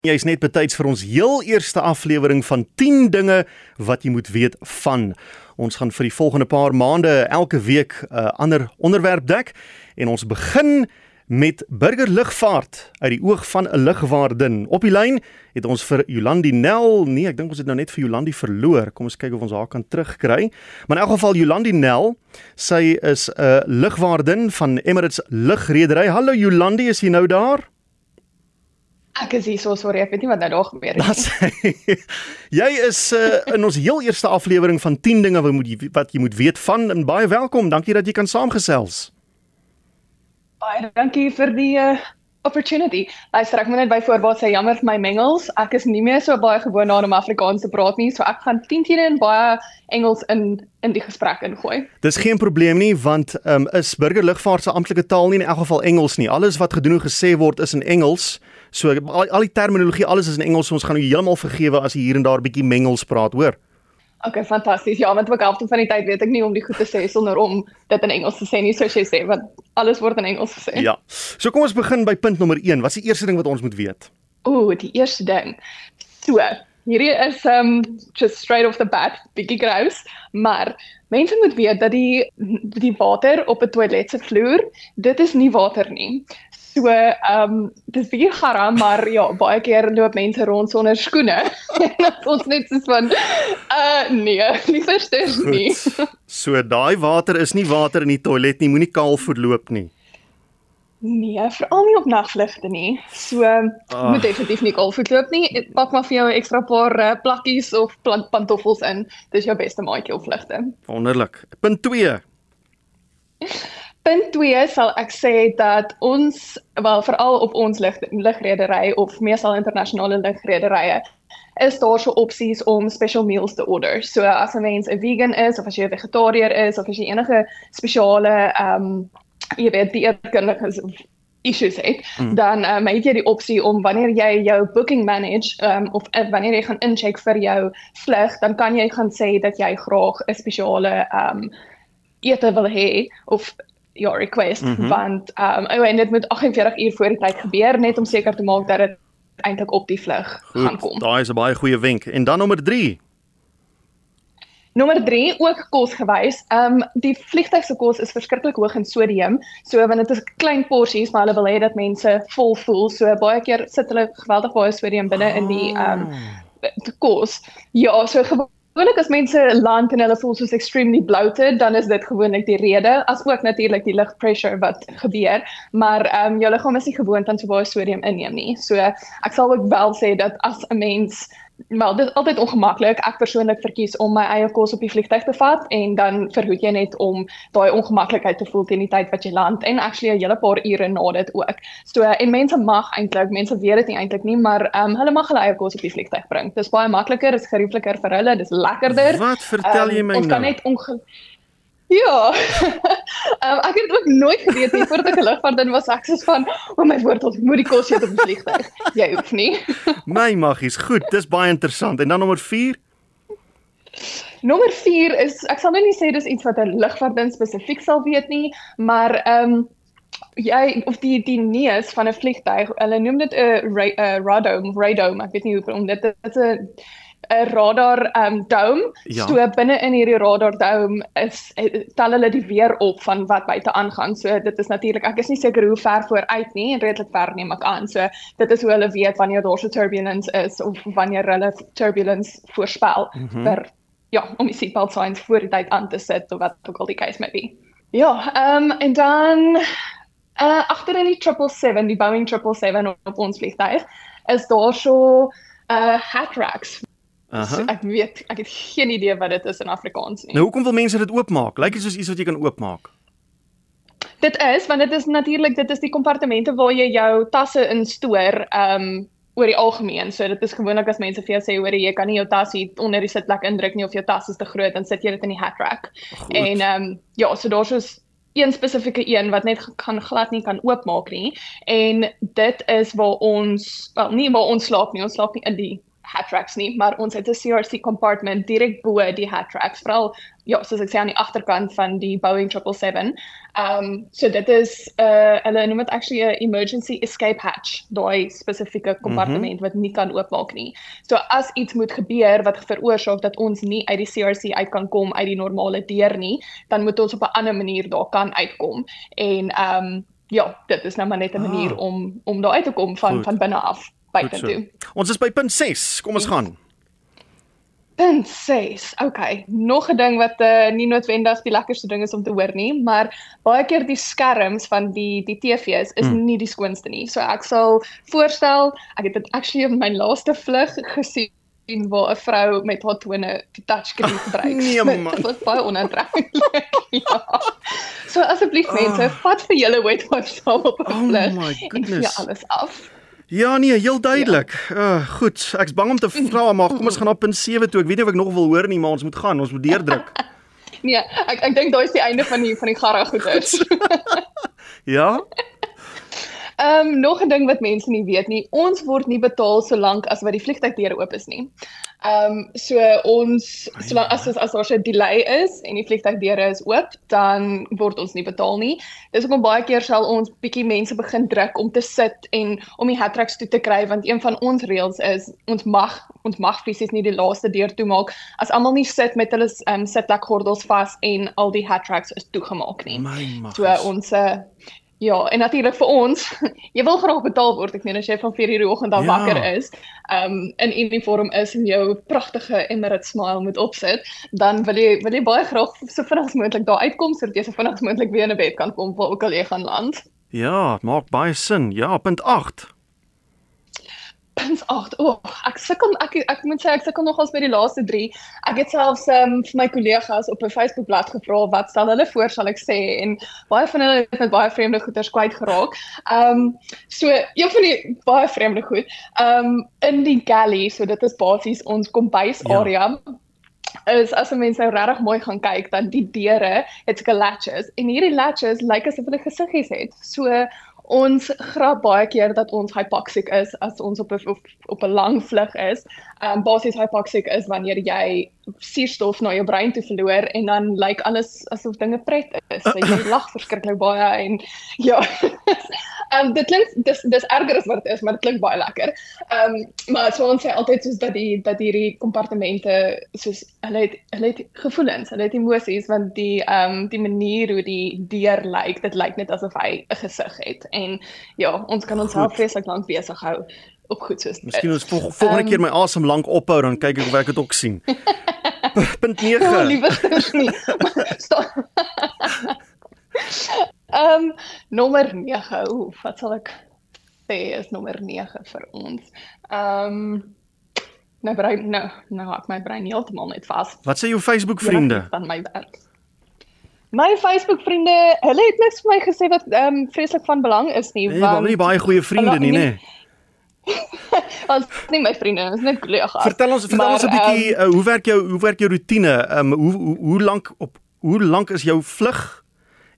Jy's net betyds vir ons heel eerste aflewering van 10 dinge wat jy moet weet van. Ons gaan vir die volgende paar maande elke week 'n uh, ander onderwerp dek en ons begin met burgerlugvaart uit die oog van 'n lugwaardin. Op die lyn het ons vir Jolandi Nel, nee, ek dink ons het nou net vir Jolandi verloor. Kom ons kyk of ons haar kan terugkry. Maar in elk geval Jolandi Nel, sy is 'n uh, lugwaardin van Emirates Lugredery. Hallo Jolandi, is jy nou daar? Ek is hier so sorry, ek weet nie wat nou daar gebeur het. jy is uh, in ons heel eerste aflewering van 10 dinge wat moet jy wat jy moet weet van en baie welkom. Dankie dat jy kan saamgesels. Baie dankie vir die uh, opportunity. Luister, ek moet net byvoorbeeld sê jammer vir my mengels. Ek is nie meer so baie gewoond aan om Afrikaans te praat nie, so ek gaan 10 teen in baie Engels in in die gesprek ingooi. Dis geen probleem nie want ehm um, is burgerlugvaart se amptelike taal nie in elk geval Engels nie. Alles wat gedoen en gesê word is in Engels. So al, al die terminologie, alles is in Engels. Ons gaan jou heeltemal vergewe as hier en daar 'n bietjie mengels praat, hoor. Okay, fantasties. Ja, want ook halfte van die tyd weet ek nie om die goed te sê sonder om dit in Engels te sê nie, soos jy sê, want alles word in Engels gesê. Ja. So kom ons begin by punt nommer 1. Wat is die eerste ding wat ons moet weet? Ooh, die eerste ding. So, hierdie is um just straight off the bat, bietjie gross, maar mense moet weet dat die die water op 'n toilet se vloer, dit is nie water nie. So, ehm um, dis bietjie garam, maar ja, baie keer loop mense rond sonder skoene. en ons net soos van uh nee, liewer stes nie. so daai water is nie water in die toilet nie, moenie kaal voetloop nie. Nee, veral nie op nagvlugte nie. So oh. moet definitief nie kaal voetloop nie. Pak maar vir jou 'n ekstra paar uh, plakkies of pantoffels in. Dis jou beste maatjie op vlugte. Wonderlik. Punt 2. Punt 2 sal ek sê dat ons wel veral op ons lig ligredery of meestal internasionale ligrederye is daar so opsies om special meals te order. So as 'n mens 'n vegan is of as jy 'n vegetariër is of as jy enige spesiale ehm um, jy weet die eetkundige issues het, mm. dan um, het jy die opsie om wanneer jy jou booking manage um, of uh, wanneer jy gaan incheck vir jou vlug, dan kan jy gaan sê dat jy graag 'n spesiale ehm um, ete wil hê of your request mm -hmm. want um oh en dit moet 48 uur voor die tyd gebeur net om seker te maak dat dit eintlik op die vlug gaan kom. Daai is 'n baie goeie wenk. En dan nommer 3. Nommer 3 ook kosgewys. Um die vliegtyg se kos is verskriklik hoog in sodium. So wanneer dit is klein porsies, maar hulle wil hê dat mense vol voel. So baie keer sit hulle geweldig baie sodium binne oh. in die um die kos. Ja, so Gewoonlik as mense land en hulle voel soos extremely bloated, dan is dit gewoonlik die rede, as ook natuurlik die lug pressure wat gebeur, maar ehm um, jou liggaam is nie gewoond aan so baie sodium inneem nie. So ek sal ook wel sê dat as 'n mens wel dit is altyd ongemaklik. Ek persoonlik verkies om my eie kos op die vliegtuig te vat en dan verhoed jy net om daai ongemaklikheid te voel teen die tyd wat jy land en actually 'n hele paar ure na dit ook. So en mense mag eintlik, mense weet dit nie eintlik nie, maar ehm um, hulle mag hulle eie kos op die vliegtuig bring. Dis baie makliker, dis geriefliker vir hulle, dis lekkerder. Wat vertel jy my um, nou? Ons kan net onge Ja. Ek het ook nooit geweet nie voordat ek van dit was ek soos van o oh my woord tot moet die kos eet op die vliegtuig. Jy hoef nie. my maggies, goed, dis baie interessant. En dan nommer 4. Nommer 4 is ek sal nou nie sê dis iets wat 'n lugvaartdien spesifiek sal weet nie, maar ehm um, jy of die die neus van 'n vliegtuig, hulle noem dit 'n ra radome, radome, ek weet nie hoe om dit dit is 'n 'n radar um dome. Ja. So binne in hierdie radar dome is eh, tel hulle die weer op van wat buite aangaan. So dit is natuurlik ek is nie seker hoe ver vooruit nie en redelik ver neem ek aan. So dit is hoe hulle weet wanneer daar so turbulence is of wanneer hulle turbulence voorspel mm -hmm. vir ja, om die seatbelt signs voor die tyd aan te sit of wat ook al die case may be. Ja, um en dan uh agter in die 777, die Boeing 777 op ons vliegtuig is daar so uh hat racks. So ek weet, ek het geen idee wat dit is in Afrikaans nie. Nou hoekom wil mense dit oopmaak? Lyk dit soos iets wat jy kan oopmaak? Dit is want dit is natuurlik dit is die kompartemente waar jy jou tasse in stoor, ehm um, oor die algemeen. So dit is gewoonlik as mense vir jou sê hoor jy kan nie jou tas hier onder die sitplek indruk nie of jou tas is te groot dan sit jy dit in die hat rack. Goed. En ehm um, ja, so daar's so een spesifieke een wat net kan glad nie kan oopmaak nie en dit is waar ons wel nie waar ons slaap nie ons slaap nie in die hat racks nie, maar ons het 'n CRC compartment direk bo die hat racks, veral ja, soos ek sê aan die agterkant van die Boeing 777. Um so dit is 'n uh, hulle noem dit actually 'n emergency escape hatch, daai spesifieke kompartement mm -hmm. wat nie kan oopmaak nie. So as iets moet gebeur wat veroorsaak dat ons nie uit die CRC uit kan kom uit die normale deur nie, dan moet ons op 'n ander manier daar kan uitkom. En um ja, dit is nou maar net 'n manier ah. om om daar uit te kom van Goed. van binne af buite so. toe. Ons is by punt 6. Kom ons ja. gaan. Punt 6. Okay, nog 'n ding wat uh, nie noodwendig die lekkerste ding is om te hoor nie, maar baie keer die skerms van die die TV's is hmm. nie die skoonste nie. So ek sal voorstel, ek het dit actually op my laaste vlug gesien en waar 'n vrou met haar tone die touchscreen gebruik. Nee man. Dit was baie onaantreklik. ja. So asseblief oh. mense, vat vir julle Weight Watch saam op 'n oh vlug. Oh my goodness. Ja, alles af. Ja nee, heel duidelik. Ja. Uh, goed, ek's bang om te vra, maar kom ons gaan op punt 7 toe. Ek weet nie of ek nog wil hoor nie, maar ons moet gaan, ons moet deurdruk. nee, ek ek dink daai is die einde van die van die garra goeders. ja. Ehm um, nog 'n ding wat mense nie weet nie, ons word nie betaal solank as wat die vliegtuigdeure oop is nie. Ehm um, so ons solank as as daar 'n delay is en die vliegtuigdeure is oop, dan word ons nie betaal nie. Dis hoekom baie keer sal ons bietjie mense begin druk om te sit en om die hattracks toe te kry want een van ons reëls is ons mag ons mag fisies nie die laaste deur toemaak as almal nie sit met hulle ehm um, sitlek gordels vas en al die hattracks is toegemaak nie. So ons uh, Ja, en natuurlik vir ons, jy wil graag betaal word. Ek meen as jy van 4:00 die oggend af ja. wakker is, um in uniform is en jou pragtige Emirates smile moet opsit, dan wil jy wil jy baie graag so vinnig as moontlik daar uitkom sodat jy so vinnig as moontlik weer in 'n bed kan kom waar ook al jy gaan land. Ja, maak baie sin. Ja, punt 8 punt 8. O, oh, ek sukkel ek ek moet sê ek sukkel nogals by die laaste 3. Ek het selfs um, vir my kollegas op 'n Facebook bladsy gevra wat stel hulle voor sal ek sê en baie van hulle het met baie vreemde goeters kwyt geraak. Ehm um, so een van die baie vreemde goed. Ehm um, in die galley, so dit is basies ons kombuis area. Ja is as mense nou regtig mooi gaan kyk dan die deure het sulke latches en hierdie latches lyk asof hulle gesiggies het. So ons grap baie keer dat ons hypoxic is as ons op 'n op, op 'n lang vlug is. Ehm um, basies hypoxic is wanneer jy suurstof na jou brein toe verloor en dan lyk like alles asof dinge pret is. So jy lag verskriklik baie en ja. Ehm um, dit klink dis dis erger as wat dit is, maar dit klink baie lekker. Ehm um, maar so ons sê altyd soos dat die dat hierdie kompartemente soos hulle het hulle het gevoelens, hulle het emosies want die ehm um, die manier hoe die deur lyk, dit lyk net asof hy 'n gesig het en ja, ons kan ons self vreeslik lank besig hou op goed soos. Miskien ons vol, volgende um, keer my asem lank ophou dan kyk ek of ek dit ook sien. Punt 9. Ja, liewer nie. Ehm um, nommer 9. Ooh, wat sal ek sê is nommer 9 vir ons. Ehm um, nou brein nou nou ek my brein heeltemal net vas. Wat sê jou Facebook vriende? Van my werk. My Facebook vriende, hulle het niks vir my gesê wat ehm um, vreeslik van belang is nie, nee, want nie baie goeie vriende nie, nê? Ons nie my vriende, ons net kollegas. Vertel ons, vertel maar, ons 'n bietjie um, uh, hoe werk jou hoe werk jou rotine? Ehm um, hoe hoe, hoe lank op hoe lank is jou vlug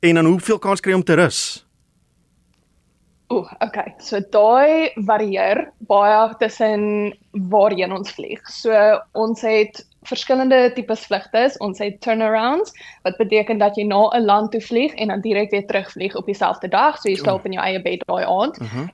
en dan hoeveel kans kry jy om te rus? Ooh, okay. So daai varieer baie tussen waarheen ons vlieg. So ons het verskillende tipes vlugte. Ons het turnarounds wat beteken dat jy na 'n land toe vlieg en dan direk weer terugvlieg op dieselfde dag. So jy slaap in jou eie bed daai aand. Uh mhm. -huh.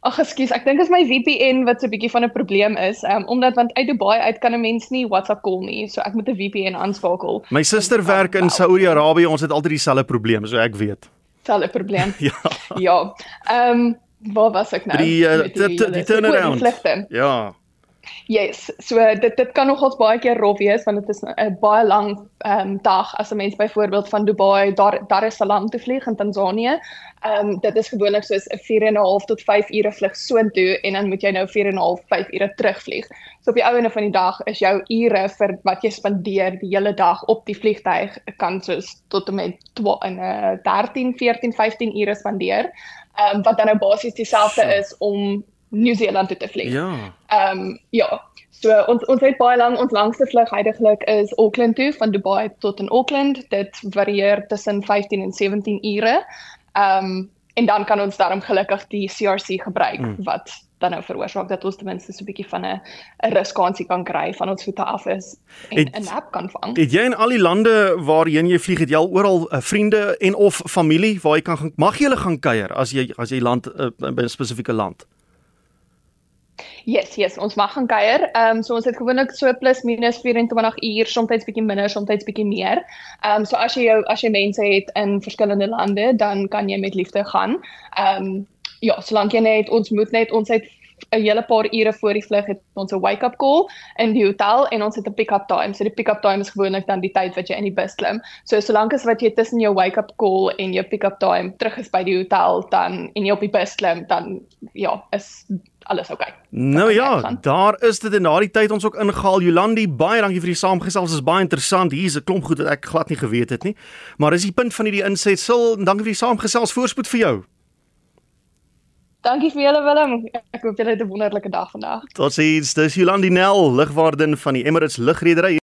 Ag ekskuus, ek dink dit is my VPN wat so 'n bietjie van 'n probleem is. Um, omdat want uit Dubai uit kan 'n mens nie WhatsApp call nie, so ek moet 'n VPN aanskakel. My suster werk in Saudi-Arabië, ons het altyd dieselfde probleem, so ek weet. Selfe probleem. ja. Ja. Ehm um, waar was ek nou? Die uh, die, die, die turnaround. Ja. Yes, so dit dit kan nogals baie keer rof wees want dit is 'n baie lang ehm um, dag as 'n mens byvoorbeeld van Dubai Dar Dar es Salaam toe vlieg in Tanzanië. Ehm um, dit is gewoonlik soos 'n 4 en 'n half tot 5 ure vlug soontoe en dan moet jy nou 4 en 'n half 5 ure terugvlieg. So op die ouene van die dag is jou ure vir wat jy spandeer die hele dag op die vliegtyg kan soos tot en met 'n uh, 13, 14, 15 ure spandeer. Ehm um, wat dan nou basies dieselfde is om Nieu-Seeland toe te vlieg. Ja. Ehm um, ja. So ons ons het baie lank ons langste vlug heidaglik is Auckland toe van Dubai tot in Auckland. Dit varieer tussen 15 en 17 ure. Ehm um, en dan kan ons daarom gelukkig die CRC gebruik mm. wat dan nou veroorsaak dat ons ten minste so 'n bietjie van 'n 'n ruskansie kan kry van ons voete af is en 'n nap kan vang. Het jy in al die lande waarheen jy vlieg, het jy al oral uh, vriende en of familie waar jy kan gaan mag jy hulle gaan kuier as jy as jy land uh, by 'n spesifieke land? Yes, yes, ons mag gaan kuier. Ehm um, so ons het gewoonlik so plus minus 24 uur, soms bietjie minder, soms bietjie meer. Ehm um, so as jy jou as jy mense het in verskillende lande, dan kan jy met liefde gaan. Ehm um, ja, solank jy net ons moet net ons het 'n hele paar ure voor die vlug het ons 'n wake-up call in die hotel en ons het 'n pick-up time. So die pick-up time is gewoonlik dan die tyd wat jy in die bus klim. So solank as wat jy tussen jou wake-up call en jou pick-up time terug is by die hotel dan en jy op die bus klim, dan ja, is alles oukei. Okay. Nou ja, daar is dit en na die tyd ons ook ingehaal. Jolandi, baie dankie vir die saamgesels. Dit is baie interessant. Hier's 'n klomp goed wat ek glad nie geweet het nie. Maar is die punt van hierdie insetsel. Dankie vir die saamgesels. Voorspoed vir jou. Dankie vir julle Willem. Ek hoop julle het 'n wonderlike dag vandag. Totsiens. Dis Jolandi Nel, lugwaarden van die Emirates Lugredery.